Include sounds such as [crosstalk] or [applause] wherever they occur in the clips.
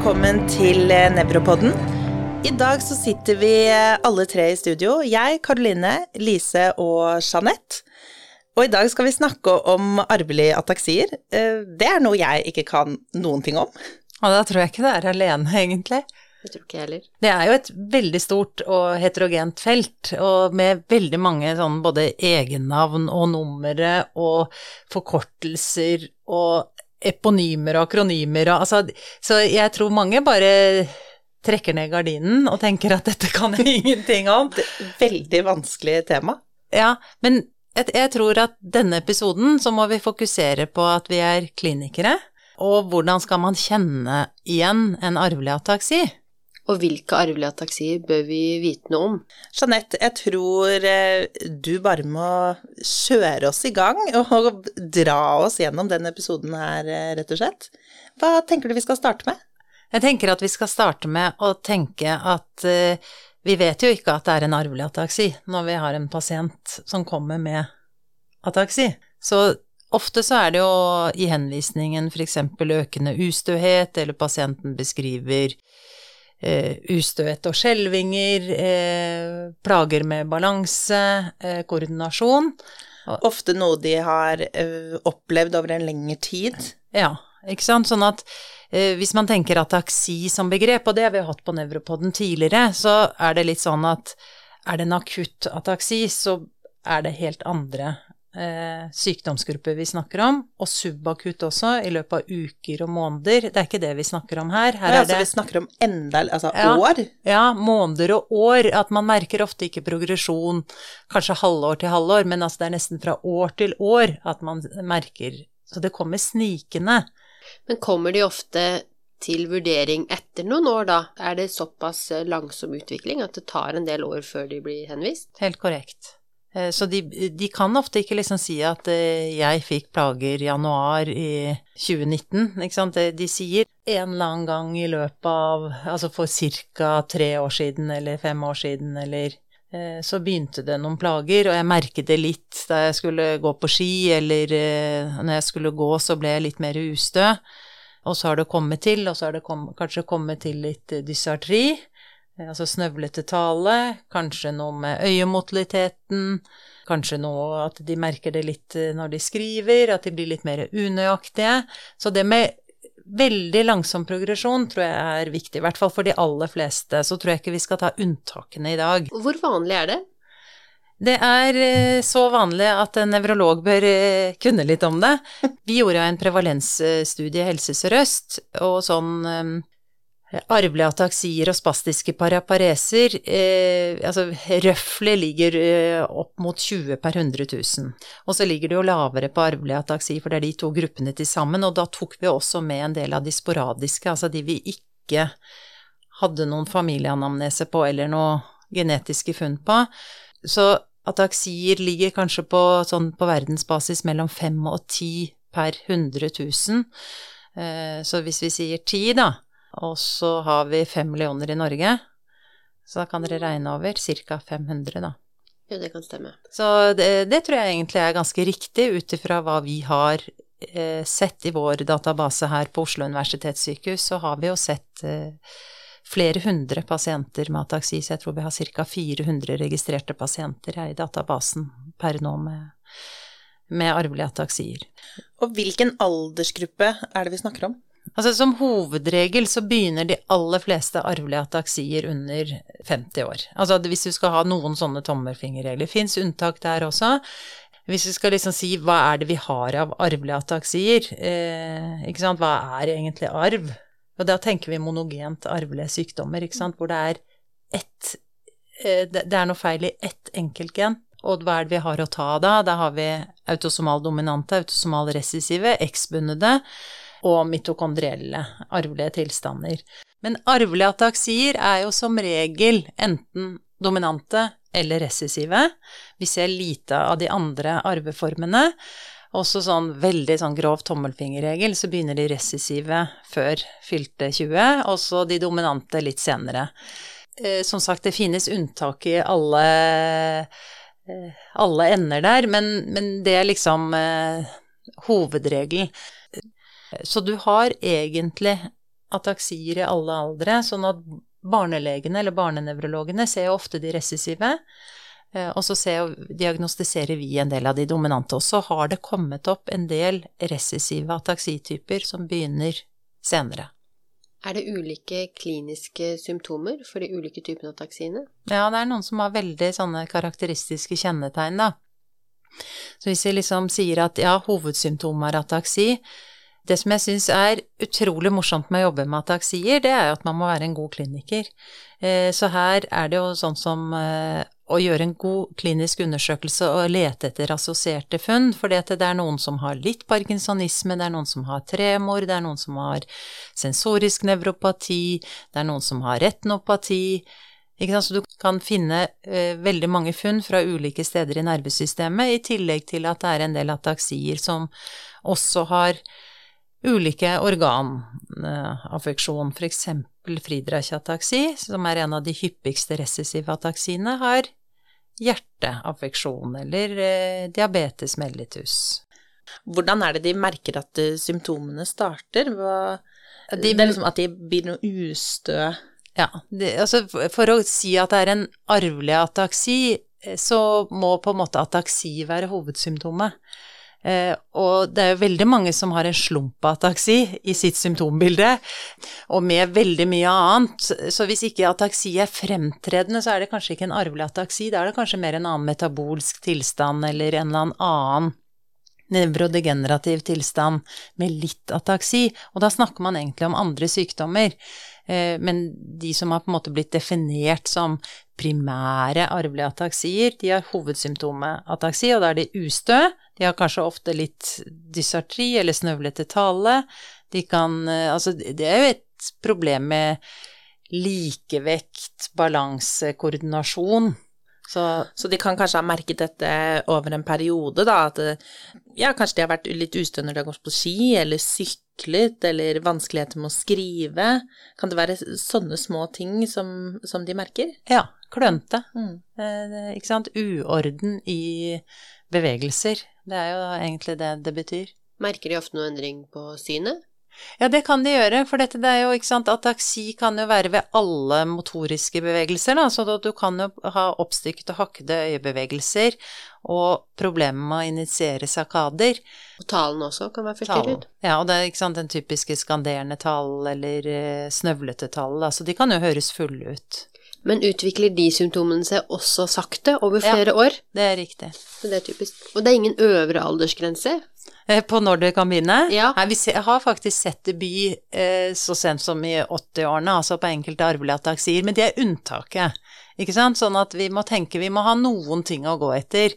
velkommen til eh, Nevropodden. I dag så sitter vi eh, alle tre i studio. Jeg, Karoline, Lise og Jeanette. Og i dag skal vi snakke om arvelige ataksier. Eh, Det er noe jeg ikke kan noen ting om. Og da tror jeg ikke det er alene, egentlig. Det tror ikke jeg heller. Det er jo et veldig stort og heterogent felt, og med veldig mange sånn både egennavn og numre og forkortelser og eponymer og akronymer og altså Så jeg tror mange bare trekker ned gardinen og tenker at dette kan jeg [laughs] ingenting om. Det et veldig vanskelig tema. Ja, men jeg tror at denne episoden så må vi fokusere på at vi er klinikere, og hvordan skal man kjenne igjen en arvelig ataksi? Og hvilke arvelige ataksier bør vi vite noe om? Jeanette, jeg tror eh, du bare må kjøre oss i gang og dra oss gjennom den episoden her, eh, rett og slett. Hva tenker du vi skal starte med? Jeg tenker at vi skal starte med å tenke at eh, vi vet jo ikke at det er en arvelig ataksi når vi har en pasient som kommer med ataksi. Så ofte så er det jo i henvisningen f.eks. økende ustøhet, eller pasienten beskriver eh, ustøhet og skjelvinger, eh, plager med balanse, eh, koordinasjon. Ofte noe de har eh, opplevd over en lengre tid. Ja, ikke sant. Sånn at eh, hvis man tenker ataksi som begrep, og det har vi hatt på Nevropoden tidligere, så er det litt sånn at er det en akutt ataksi, så er det helt andre eh, sykdomsgrupper vi snakker om, og subakutt også, i løpet av uker og måneder. Det er ikke det vi snakker om her. Her Ja, er altså, det vi snakker om enda Altså Ja. år. ja, måneder og år. At man merker ofte ikke progresjon, kanskje halvår til halvår, men altså det er nesten fra år til år at man merker Så det kommer snikende. Men kommer de ofte til vurdering etter noen år, da? Er det såpass eh, langsom utvikling at det tar en del år før de blir henvist? Helt korrekt. Eh, Så de, de kan ofte ikke liksom si at eh, jeg fikk plager i januar i 2019, ikke sant. De sier en eller annen gang i løpet av Altså for ca. tre år siden eller fem år siden eller eh, så begynte det noen plager, og jeg merket det litt da jeg skulle gå på ski, eller eh, når jeg skulle gå, så ble jeg litt mer ustø. Og så har det kommet til, og så har det kom, kanskje kommet til litt eh, dysartri, eh, altså snøvlete tale, kanskje noe med øyemotiliteten, kanskje noe at de merker det litt eh, når de skriver, at de blir litt mer unøyaktige. Så det med veldig langsom progresjon tror jeg er viktig, i hvert fall for de aller fleste. Så tror jeg ikke vi skal ta unntakene i dag. Hvor vanlig er det? Det er eh, så vanlig at en nevrolog bør eh, kunne litt om det. Vi gjorde en prevalensstudie i Helse Sør-Øst, og sånn eh, arvelige ataksier og spastiske parapareser eh, altså røftlig ligger eh, opp mot 20 per 100 000. Og så ligger det jo lavere på arvelig ataksi, for det er de to gruppene til sammen, og da tok vi også med en del av de sporadiske, altså de vi ikke hadde noen familieanamnese på eller noe genetiske funn på. Så ataksier ligger kanskje på, sånn på verdensbasis mellom 5 og 10 per 100 000. Eh, Så hvis vi sier 10, da, og så har vi fem millioner i Norge, så da kan dere regne over ca. 500, da. Jo, det kan stemme. Så det, det tror jeg egentlig er ganske riktig ut ifra hva vi har eh, sett i vår database her på Oslo universitetssykehus, så har vi jo sett eh, flere hundre pasienter med ataksi, så jeg tror vi har ca. 400 registrerte pasienter her i databasen per nå med, med arvelige ataksier. Og hvilken aldersgruppe er det vi snakker om? Altså Som hovedregel så begynner de aller fleste arvelige ataksier under 50 år. Altså hvis du skal ha noen sånne tommelfingerregler. Fins unntak der også. Hvis vi skal liksom si hva er det vi har av arvelige ataksier, eh, ikke sant, hva er egentlig arv? Og da tenker vi monogent arvelige sykdommer, ikke sant, hvor det er ett eh, det er noe feil i ett enkeltgen. Og hva er det vi har å ta da? Da har vi autosomal dominante, autosomal resessive, X-bundede og mitokondrielle arvelige tilstander. Men arvelige ataksier er jo som regel enten dominante eller recessive. Vi ser lite av de andre arveformene. Også sånn veldig sånn grov tommelfingerregel, så begynner de recessive før fylte 20, og så de dominante litt senere. Eh, som sagt, det finnes unntak i alle, eh, alle ender der, men, men det er liksom eh, hovedregelen. Så du har egentlig ataksier i alle aldre, sånn at barnelegene eller barnenevrologene ser jo ofte de recessive. Eh, og så ser, diagnostiserer vi en del av de dominante. Og så har det kommet opp en del recessive ataksityper som begynner senere. Er det ulike kliniske symptomer for de ulike typene ataksiene? Ja, det er noen som har veldig sånne karakteristiske kjennetegn, da. Så hvis vi liksom sier at ja, hovedsymptomet er ataksi Det som jeg syns er utrolig morsomt med å jobbe med ataksier, det er jo at man må være en god kliniker. Eh, så her er det jo sånn som eh, å gjøre en god klinisk undersøkelse og lete etter assosierte funn, for det er noen som har litt parkinsonisme, det er noen som har tremor, det er noen som har sensorisk nevropati, det er noen som har retnopati. Så du kan finne eh, veldig mange funn fra ulike steder i nervesystemet, i tillegg til at det er en del ataksier som også har ulike organaffeksjon, f.eks. Friedreich-ataksi, som er en av de hyppigste recessive ataksiene, har hjerteaffeksjon eller eh, diabetes mellitus. Hvordan er det de merker at uh, symptomene starter? Hva, de, det er liksom at de blir noe ustø? Ja, det, altså for å si at det er en arvelig ataksi, eh, så må på en måte ataksi være hovedsymptomet. Eh, og det er jo veldig mange som har en slumpataksi i sitt symptombilde, og med veldig mye annet. Så hvis ikke ataksi er fremtredende, så er det kanskje ikke en arvelig ataksi, da er det kanskje mer en annen metabolsk tilstand eller en eller annen nevrodegenerativ tilstand med litt ataksi, og da snakker man egentlig om andre sykdommer. Eh, men de som har på en måte blitt definert som primære arvelige ataksier, de har hovedsymptomet ataksi, og da er de ustø, de har kanskje ofte litt dysartri eller snøvlete tale. De kan eh, Altså, det er jo et problem med likevekt, balanse, koordinasjon. Så, så, de kan kanskje ha merket dette over en periode, da, at ja, kanskje de har vært litt ustø når de har gått på ski, eller syklet, eller vanskeligheter med å skrive. Kan det være sånne små ting som, som de merker? Ja, klønete. Mm. Eh, ikke sant. Uorden i bevegelser. Det er jo egentlig det det betyr. Merker de ofte noe endring på synet? Ja, det kan de gjøre, for dette det er jo, ikke sant, ataksi kan jo være ved alle motoriske bevegelser, da, så du kan jo ha oppstykket og hakkede øyebevegelser og problemer med å initiere sakader. Og talen også kan være forstyrret? Ja, og det er ikke sant, den typiske skanderende talen eller uh, snøvlete tall, altså de kan jo høres fulle ut. Men utvikler de symptomene seg også sakte over flere ja, år? det er riktig. Så det er typisk. Og det er ingen øvre aldersgrense? Eh, på når det kan begynne? Ja. Nei, vi har faktisk sett debut by så sent som i 80-årene, altså på enkelte arvelige ataksier, men det er unntaket. Ikke sant? Sånn at vi må tenke vi må ha noen ting å gå etter.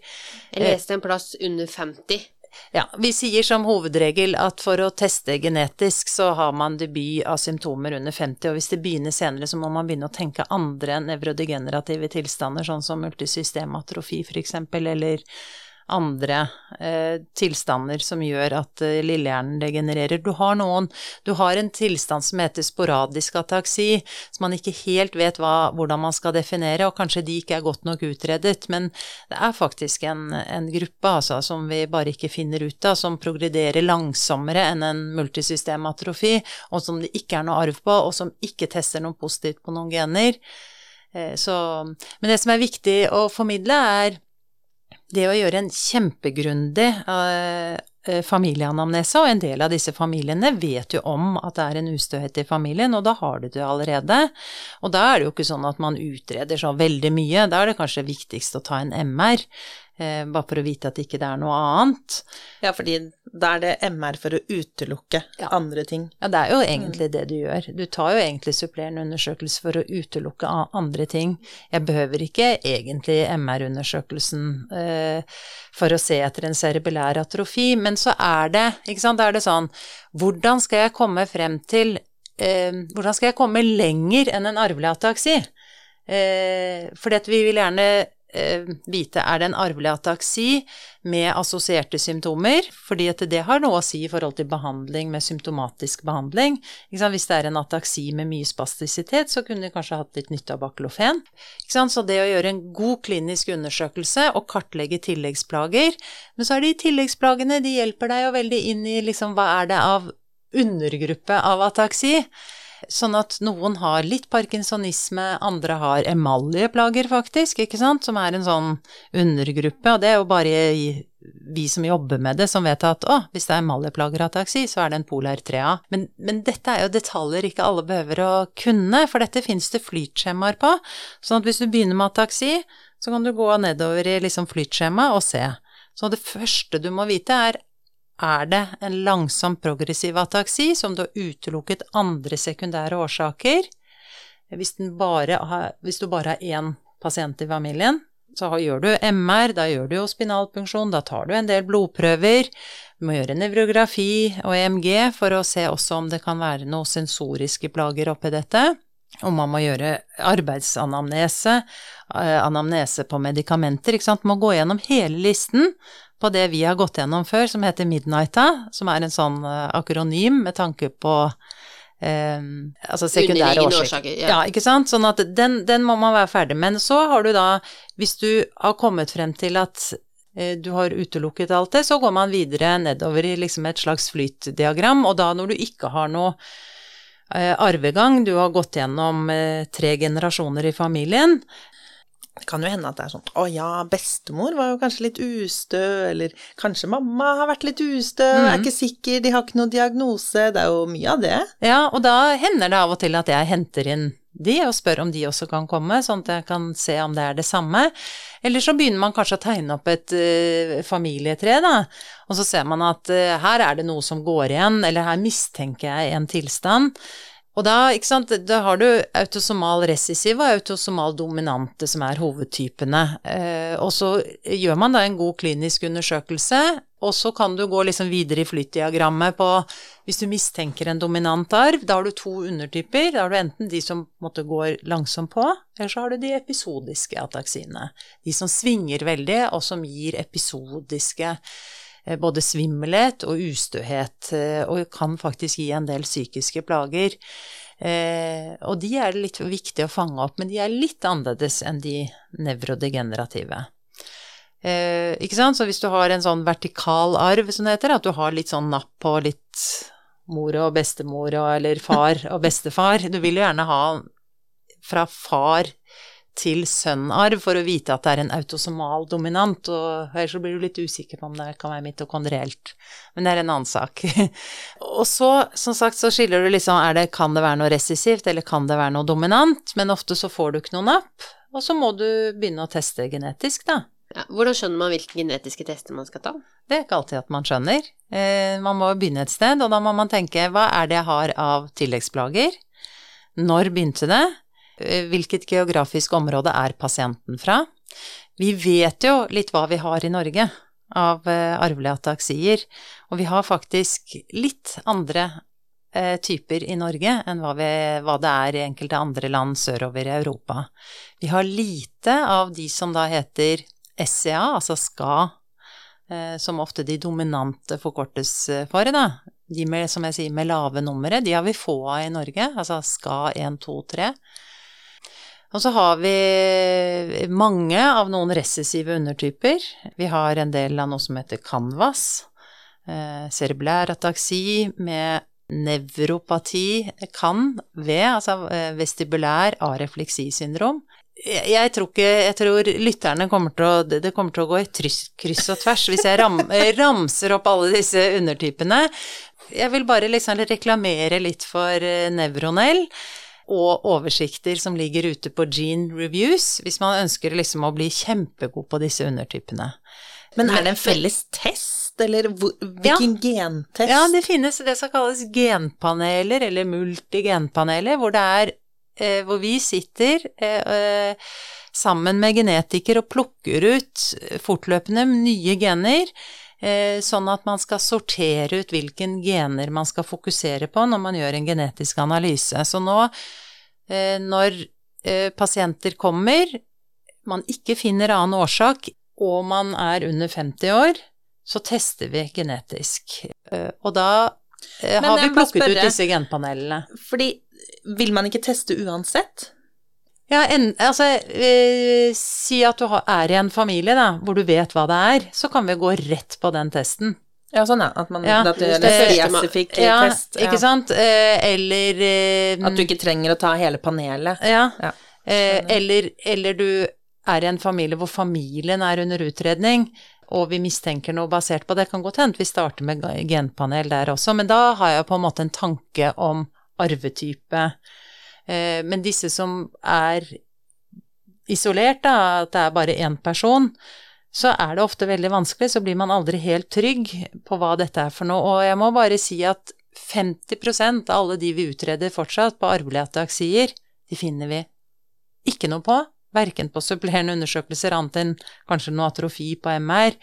Jeg leste en plass under 50 ja, vi sier som hovedregel at for å teste genetisk så har man debut av symptomer under 50, og hvis det begynner senere så må man begynne å tenke andre nevrodegenerative tilstander, sånn som multisystematrofi f.eks., eller andre eh, tilstander som gjør at eh, lillehjernen degenererer. Du har noen Du har en tilstand som heter sporadisk ataksi, som man ikke helt vet hva, hvordan man skal definere, og kanskje de ikke er godt nok utredet, men det er faktisk en, en gruppe altså, som vi bare ikke finner ut av, som progrederer langsommere enn en multisystematrofi, og som det ikke er noe arv på, og som ikke tester noe positivt på noen gener. Eh, så, men det som er viktig å formidle, er det å gjøre en kjempegrundig uh, familieanamnese, og en del av disse familiene vet jo om at det er en ustøhet i familien, og da har du det allerede. Og da er det jo ikke sånn at man utreder så veldig mye, da er det kanskje viktigst å ta en MR. Eh, bare for å vite at ikke det er noe annet. Ja, fordi da er det MR for å utelukke ja. andre ting. Ja, det er jo egentlig mm. det du gjør. Du tar jo egentlig supplerende undersøkelse for å utelukke andre ting. Jeg behøver ikke egentlig MR-undersøkelsen eh, for å se etter en cerebellær atrofi, men så er det, ikke sant, da er det sånn Hvordan skal jeg komme frem til eh, Hvordan skal jeg komme lenger enn en arvelig ataksi? Eh, fordi at vi vil gjerne vite er det en arvelig ataksi med assosierte symptomer, fordi at det har noe å si i forhold til behandling med symptomatisk behandling. Hvis det er en ataksi med mye spastisitet, så kunne de kanskje hatt litt nytte av baklofen. Så det å gjøre en god klinisk undersøkelse og kartlegge tilleggsplager Men så er de tilleggsplagene, de hjelper deg jo veldig inn i liksom hva er det av undergruppe av ataksi. Sånn at noen har litt parkinsonisme, andre har emaljeplager, faktisk, ikke sant, som er en sånn undergruppe, og det er jo bare vi som jobber med det, som vet at å, hvis det er emaljeplager ataksi, så er det en polar 3A. Men, men, dette er jo detaljer ikke alle behøver å kunne, for dette fins det flytskjemaer på. Sånn at hvis du begynner med ataksi, så kan du gå nedover i liksom flytskjemaet og se. Så det første du må vite, er er det en langsom progressiv ataksi som du har utelukket andre sekundære årsaker. Hvis, har, hvis du bare har én pasient i familien, så gjør du MR, da gjør du jo spinalpunksjon, da tar du en del blodprøver. Du må gjøre nevrografi og EMG for å se også om det kan være noen sensoriske plager oppi dette. Og man må gjøre arbeidsanamnese, eh, anamnese på medikamenter, ikke sant. Man må gå gjennom hele listen på det vi har gått gjennom før, som heter Midnighta, som er en sånn uh, akronym med tanke på eh, altså sekundære årsaker. Ja. ja. ikke sant. Sånn at den, den, må man være ferdig med. Men så har du da, hvis du har kommet frem til at uh, du har utelukket alt det, så går man videre nedover i liksom et slags flytdiagram, og da når du ikke har noe arvegang, du har gått gjennom tre generasjoner i familien, det kan jo hende at det er sånn Å ja, bestemor var jo kanskje litt ustø, eller kanskje mamma har vært litt ustø, mm. er ikke sikker, de har ikke noen diagnose. Det er jo mye av det. Ja, og da hender det av og til at jeg henter inn de og spør om de også kan komme, sånn at jeg kan se om det er det samme. Eller så begynner man kanskje å tegne opp et uh, familietre, da, og så ser man at uh, her er det noe som går igjen, eller her mistenker jeg en tilstand. Og da, ikke sant, da har du autosomal recessiv og autosomal dominante som er hovedtypene. Eh, og så gjør man da en god klinisk undersøkelse, og så kan du gå liksom videre i flytdiagrammet på Hvis du mistenker en dominant arv, da har du to undertyper. Da har du enten de som måtte går langsomt på, eller så har du de episodiske ataksiene. De som svinger veldig, og som gir episodiske Eh, både svimmelhet og ustøhet, eh, og kan faktisk gi en del psykiske plager. Eh, og de er litt viktig å fange opp, men de er litt annerledes enn de nevrodegenerative. ikke sant? Så hvis du har en sånn vertikal arv, som det heter, at du har litt sånn napp på litt mor og bestemor og, eller far og bestefar Du vil jo gjerne ha fra far til sønn-arv for å vite at det er en autosomal dominant, og ellers så blir du litt usikker på om det kan være mitokondrielt. Men det er en annen sak. [laughs] og så, som sagt, så skiller du liksom er det, kan det være noe resessivt, eller kan det være noe dominant, men ofte så får du ikke noen napp, og så må du begynne å teste genetisk, da. Ja, hvordan skjønner man hvilke genetiske tester man skal ta? Det er ikke alltid at man skjønner. Eh, man må begynne et sted, og da må man tenke hva er det jeg har av tilleggsplager? Når begynte det? Eh, hvilket geografisk område er pasienten fra? Vi vet jo litt hva vi har i Norge av eh, arvelige ataksier, og vi har faktisk litt andre eh, typer i Norge enn hva, vi, hva, det er i enkelte andre land sørover i Europa. Vi har lite av de som da heter SCA, altså SKA, som ofte de dominante forkortes for, da. De med, som jeg sier, med lave numre, de har vi få av i Norge, altså SKA 1, 2, 3. Og så har vi mange av noen recessive undertyper. Vi har en del av noe som heter canvas, eh, cerebulær ataksi med nevropati, kan, ved, altså eh, vestibulær arefleksisyndrom. Jeg, tror ikke Jeg tror lytterne kommer til å Det kommer til å gå i kryss og tvers hvis jeg ram, [laughs] ramser opp alle disse undertypene. Jeg vil bare liksom reklamere litt for eh, Nevronell og oversikter som ligger ute på Gene Reviews, hvis man ønsker liksom å bli kjempegod på disse undertypene. Men er det en felles test, eller hvilken ja. gentest? Ja, det finnes det som kalles genpaneler, eller multigenpaneler, hvor det er eh, hvor vi sitter eh, eh sammen med genetikere og plukker ut fortløpende nye gener Eh, sånn at man skal sortere ut hvilken gener man skal fokusere på når man gjør en genetisk analyse. Så nå, eh, når eh, pasienter kommer, man ikke finner annen årsak, og man er under 50 år, så tester vi genetisk. Og da har vi plukket spørre, ut disse genpanelene. Fordi vil man ikke teste uansett? Ja, en, altså eh, Si at du har, er i en familie da, hvor du vet hva det er, så kan vi gå rett på den testen. Ja, sånn ja. At, man, Ja, at det det en spesifikk Ja, test. ikke sant? Eh, eller eh, At du ikke trenger å ta hele panelet. Ja. Ja, Eh, eller, eller du er i en familie hvor familien er under utredning, og vi mistenker noe basert på det. Kan godt hende vi starter med genpanel der også, men da har jeg på en måte en tanke om arvetype. Eh, men disse som er isolert, da, at det er bare én person, så er det ofte veldig vanskelig, så blir man aldri helt trygg på hva dette er for noe. Og jeg må bare si at 50% av alle de vi utreder fortsatt på arvelige ataksier, de finner vi ikke noe på, verken på supplerende undersøkelser annet enn kanskje noe atrofi på MR,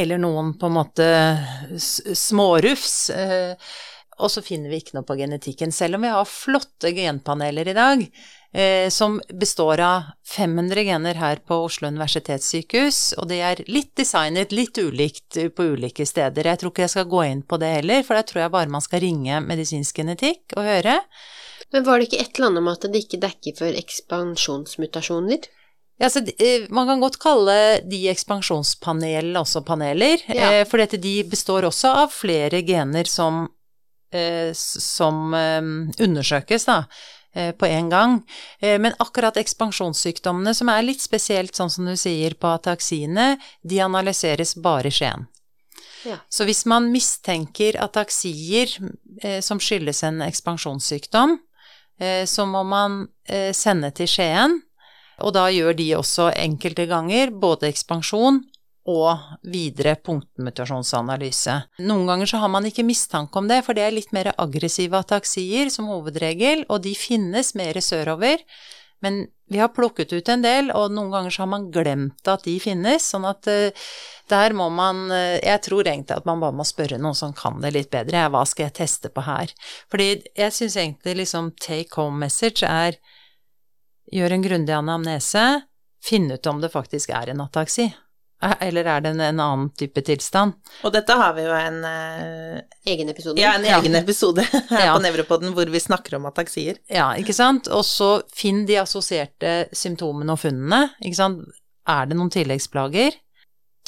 eller noen på en måte smårufs. Og så finner vi ikke noe på genetikken, selv om vi har flotte genpaneler i dag, eh, som består av 500 gener her på Oslo universitetssykehus, og det er litt designet litt ulikt eh, på ulike steder. Jeg tror ikke jeg skal gå inn på det heller, for da tror jeg bare man skal ringe medisinsk genetikk og høre. Men var det ikke et eller annet om at det ikke dekker for ekspansjonsmutasjoner? Ja, så, eh, man kan godt kalle de ekspansjonspanelene også paneler, Ja. eh, for dette, de består også av flere gener som, som eh, undersøkes da, eh, på en gang. Eh, men akkurat ekspansjonssykdommene, som er litt spesielt sånn som du sier på ataksiene, de analyseres bare i Skien. Ja. Så hvis man mistenker ataksier eh, som skyldes en ekspansjonssykdom, eh, så må man eh, sende til Skien, og da gjør de også enkelte ganger både ekspansjon og videre punktmutasjonsanalyse. Noen ganger så har man ikke mistanke om det, for det er litt mer aggressive ataksier som hovedregel, og de finnes mer sørover. Men vi har plukket ut en del, og noen ganger så har man glemt at de finnes, sånn at eh, der må man eh, Jeg tror egentlig at man bare må spørre noen som kan det litt bedre. Hva skal jeg teste på her? Fordi jeg syns egentlig liksom take home message er gjør en grundig anamnese, finn ut om det faktisk er en ataksi. Eh, Eller er det en, en annen type tilstand? Og dette har vi jo en, uh, Egen episode? ja, en egen episode [laughs] her Ja. på Nevropoden hvor vi snakker om ataksier. Ja, ikke sant? Og så finn de assosierte symptomene og funnene. Ikke sant? Er det noen tilleggsplager?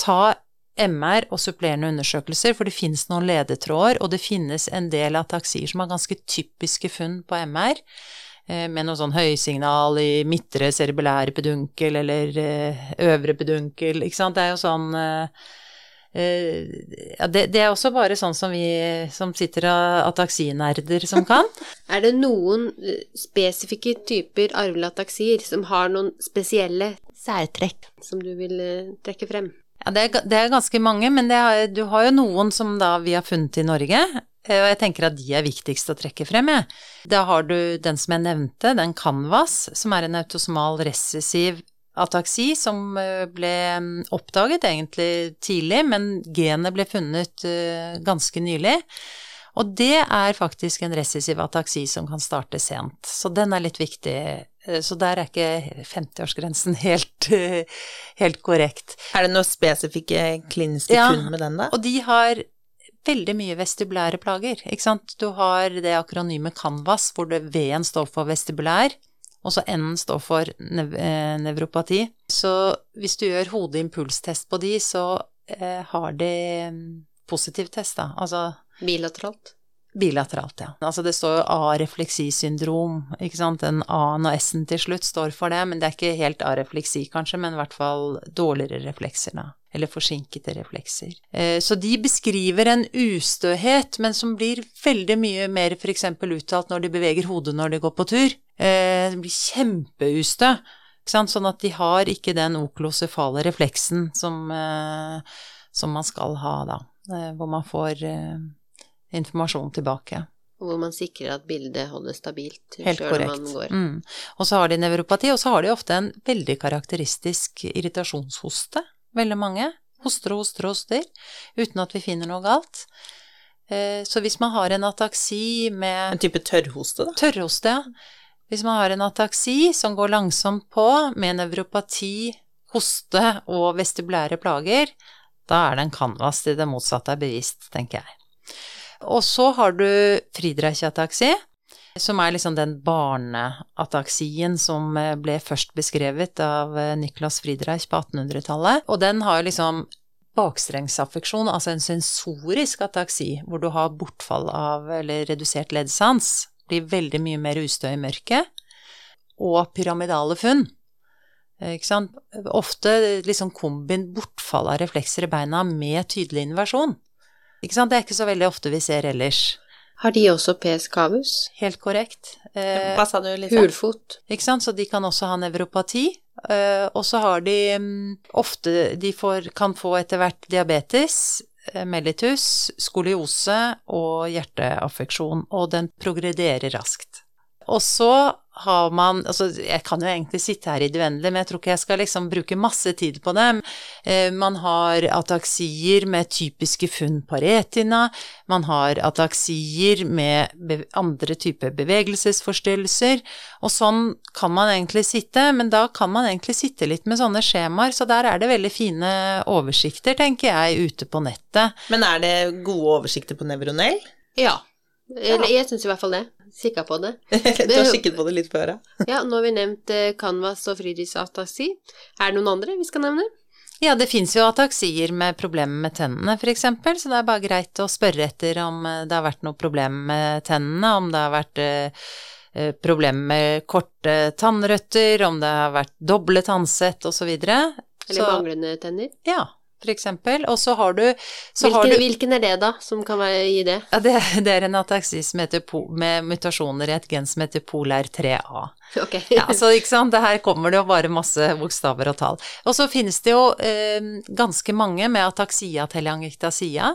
Ta MR og supplerende undersøkelser, for det finnes noen ledetråder, og det finnes en del ataksier som har ganske typiske funn på MR, med noe sånn høysignal i midtre cerebellære pedunkel eller eh, øvre pedunkel, ikke sant. Det er jo sånn eh, eh, ja, det, det er også bare sånn som vi som sitter av ataksinerder som kan. [laughs] Er det noen eh, spesifikke typer arvelige ataksier som har noen spesielle særtrekk som du vil eh, trekke frem? Ja, det er, det er ganske mange, men det er, du har jo noen som da vi har funnet i Norge, eh, og jeg tenker at de er viktigst å trekke frem, jeg. Da har du den som jeg nevnte, den Canvas, som er en autosomal recessiv ataksi som eh, ble mm, oppdaget egentlig tidlig, men genet ble funnet eh, ganske nylig. Og det er faktisk en recessiv ataksi som kan starte sent, så den er litt viktig. Eh, Så der er ikke 50-årsgrensen [laughs] helt, eh, helt korrekt. Er det noen spesifikke kliniske Ja. med den, da? Og de har veldig mye vestibulære plager, ikke sant. Du har det akronymet Canvas, hvor V-en står for vestibulær, og så N-en står for nev eh, nevropati. Så hvis du gjør hodeimpulstest på de, så eh, har de mm, positiv test, da. Altså Bilateralt? bilateralt, ja. Altså det står jo A-refleksisyndrom, ikke sant. Den A-en og S-en til slutt står for det, men det er ikke helt A-refleksi kanskje, men i hvert fall dårligere reflekser, da. Eller forsinkede reflekser. Eh, Så de beskriver en ustøhet, men som blir veldig mye mer f.eks. uttalt når de beveger hodet når de går på tur. Eh, Det blir kjempeustø. Sånn at de har ikke den oklosefale refleksen som, eh, som man skal ha da. Hvor man får informasjon tilbake. Og hvor man sikrer at bildet holder stabilt Helt korrekt. man går. Mm. Og så har de nevropati, og så har de ofte en veldig karakteristisk irritasjonshoste. Veldig mange. Hoster og hoster og hoster, uten at vi finner noe galt. Eh, Så hvis man har en ataksi med En type tørrhoste, da? Tørrhoste, ja. Hvis man har en ataksi som går langsomt på, med nevropati, hoste og vestibulære plager, da er det en canvas til det motsatte er bevist, tenker jeg. Og så har du Friedreich-ataksi, som er liksom den barneataksien som eh, ble først beskrevet av eh, Niklas Friedreich på 1800-tallet. Og den har liksom bakstrengsaffeksjon, altså en sensorisk ataksi, hvor du har bortfall av eller redusert leddsans, blir veldig mye mer ustø i mørket, og pyramidale funn. Ofte liksom kombin bortfall av reflekser i beina med tydelig inversjon. Det er ikke så veldig ofte vi ser ellers. Har de også PS cavus? Helt korrekt. Eh, Hva sa du, Lise? Hulfot. Ikke sant, så de kan også ha nevropati. Eh, og så har de um, ofte De får, kan få etter hvert diabetes, eh, mellitus, skoliose og hjerteaffeksjon, og den progrederer raskt. Og så har man Altså, jeg kan jo egentlig sitte her i det uendelige, men jeg tror ikke jeg skal liksom bruke masse tid på det. Eh, man har ataksier med typiske funn på retina. Man har ataksier med andre typer bevegelsesforstyrrelser. Og sånn kan man egentlig sitte, men da kan man egentlig sitte litt med sånne skjemaer. Så der er det veldig fine oversikter, tenker jeg, ute på nettet. Men er det gode oversikter på nevronell? Ja. Eller jeg syns i hvert fall det. Kikka på det. [laughs] du har kikket på det litt før, ja. ja, nå har vi nevnt eh, Canvas og Friedrichs. Er det noen andre vi skal nevne? Ja, det fins jo ataksier med problemer med tennene, f.eks., så det er bare greit å spørre etter om eh, det har vært noe problem med tennene, om det har vært eh, eh problemer med korte tannrøtter, om det har vært doble tannsett osv. Eller manglende tenner? Ja, eksempel. Og så har du så hvilken, har du, hvilken, er det, da, som kan være, gi det? Ja, det, det er en ataksi som heter med mutasjoner i et gen som heter polar 3A. Okay. [laughs] ja, så ikke sant, det her kommer det jo bare masse bokstaver og tall. Og så finnes det jo eh, ganske mange med ataksia-telangiktasia,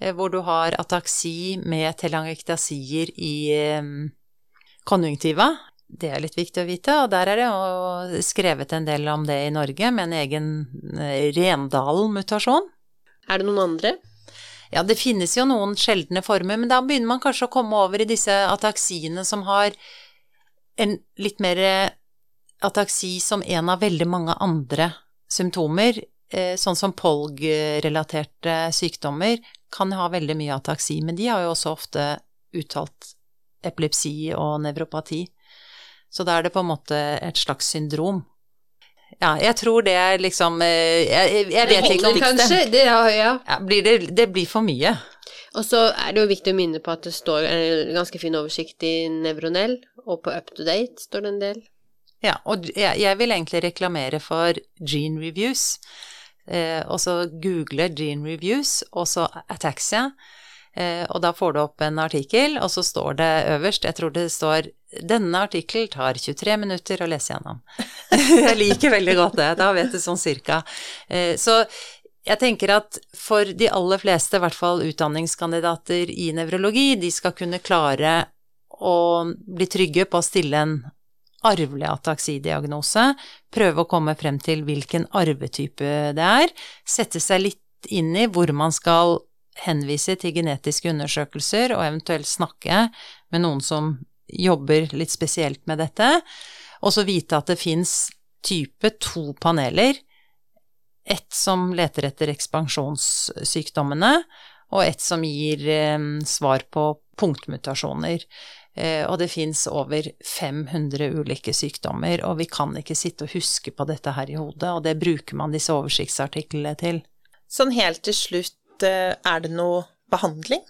eh, hvor du har ataksi med telangiktasier i eh, konjunktiva, det er litt viktig å vite, og der er det skrevet en del om det i Norge, med en egen eh, Rendalen-mutasjon. Er det noen andre? Ja, det finnes jo noen sjeldne former, men da begynner man kanskje å komme over i disse ataksiene som har en litt mer eh, ataksi som en av veldig mange andre symptomer. Eh, sånn som polg-relaterte sykdommer kan ha veldig mye ataksi, men de har jo også ofte uttalt epilepsi og nevropati. Så da er det på en måte et slags syndrom. Ja, jeg tror det er liksom eh, Jeg, jeg vet ikke om Kanskje, det, ja, ja. ja blir det, det, blir for mye. Og så er det jo viktig å minne på at det står en ganske fin oversikt i Nevronell, og på Up to Date står det en del. Ja, og jeg, jeg vil egentlig reklamere for Gene Reviews. Eh, og så google Gene Reviews, og så Ataxia. Eh, og da får du opp en artikkel, og så står det øverst, jeg tror det står denne artikkelen tar 23 minutter å lese gjennom. [laughs] jeg liker veldig godt det, da vet du sånn cirka. Eh, så jeg tenker at for de aller fleste, i hvert fall utdanningskandidater i nevrologi, de skal kunne klare å bli trygge på å stille en arvelig ataksidiagnose, prøve å komme frem til hvilken arvetype det er, sette seg litt inn i hvor man skal henvise til genetiske undersøkelser, og eventuelt snakke med noen som jobber litt spesielt med dette, og så vite at det fins type to paneler. Ett som leter etter ekspansjonssykdommene, og ett som gir eh, svar på punktmutasjoner. Eh, og det fins over 500 ulike sykdommer, og vi kan ikke sitte og huske på dette her i hodet, og det bruker man disse oversiktsartiklene til. Sånn helt til slutt, eh, er det noe behandling?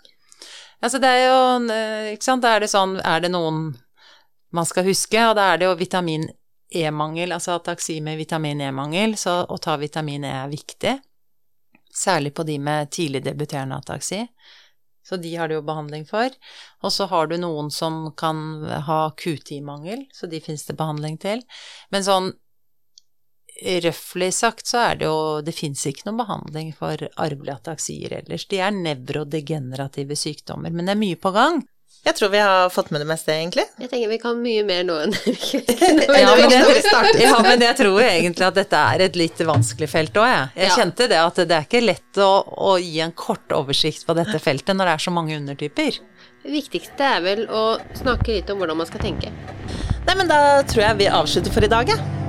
Altså det er jo eh, Ikke sant, da er det sånn Er det noen man skal huske, og da er det jo vitamin E-mangel, altså ataksi med vitamin E-mangel, så å ta vitamin E er viktig. Særlig på de med tidlig debuterende ataksi. Så de har det jo behandling for. Og så har du noen som kan ha Q10-mangel, så de fins det behandling til. Men sånn røftlig sagt så er det jo Det fins ikke noen behandling for arvelige ataksier ellers. De er nevrodegenerative sykdommer, men det er mye på gang. Jeg tror vi har fått med det meste, egentlig. Jeg tenker vi kan mye mer nå enn [laughs] ja, men jeg, ja, men jeg tror egentlig at dette er et litt vanskelig felt òg, jeg. Jeg ja. kjente det at det er ikke lett å, å, gi en kort oversikt på dette feltet når det er så mange undertyper. Det viktigste er vel å snakke litt om hvordan man skal tenke. Nei, men da tror jeg vi avslutter for i dag, jeg. Ja.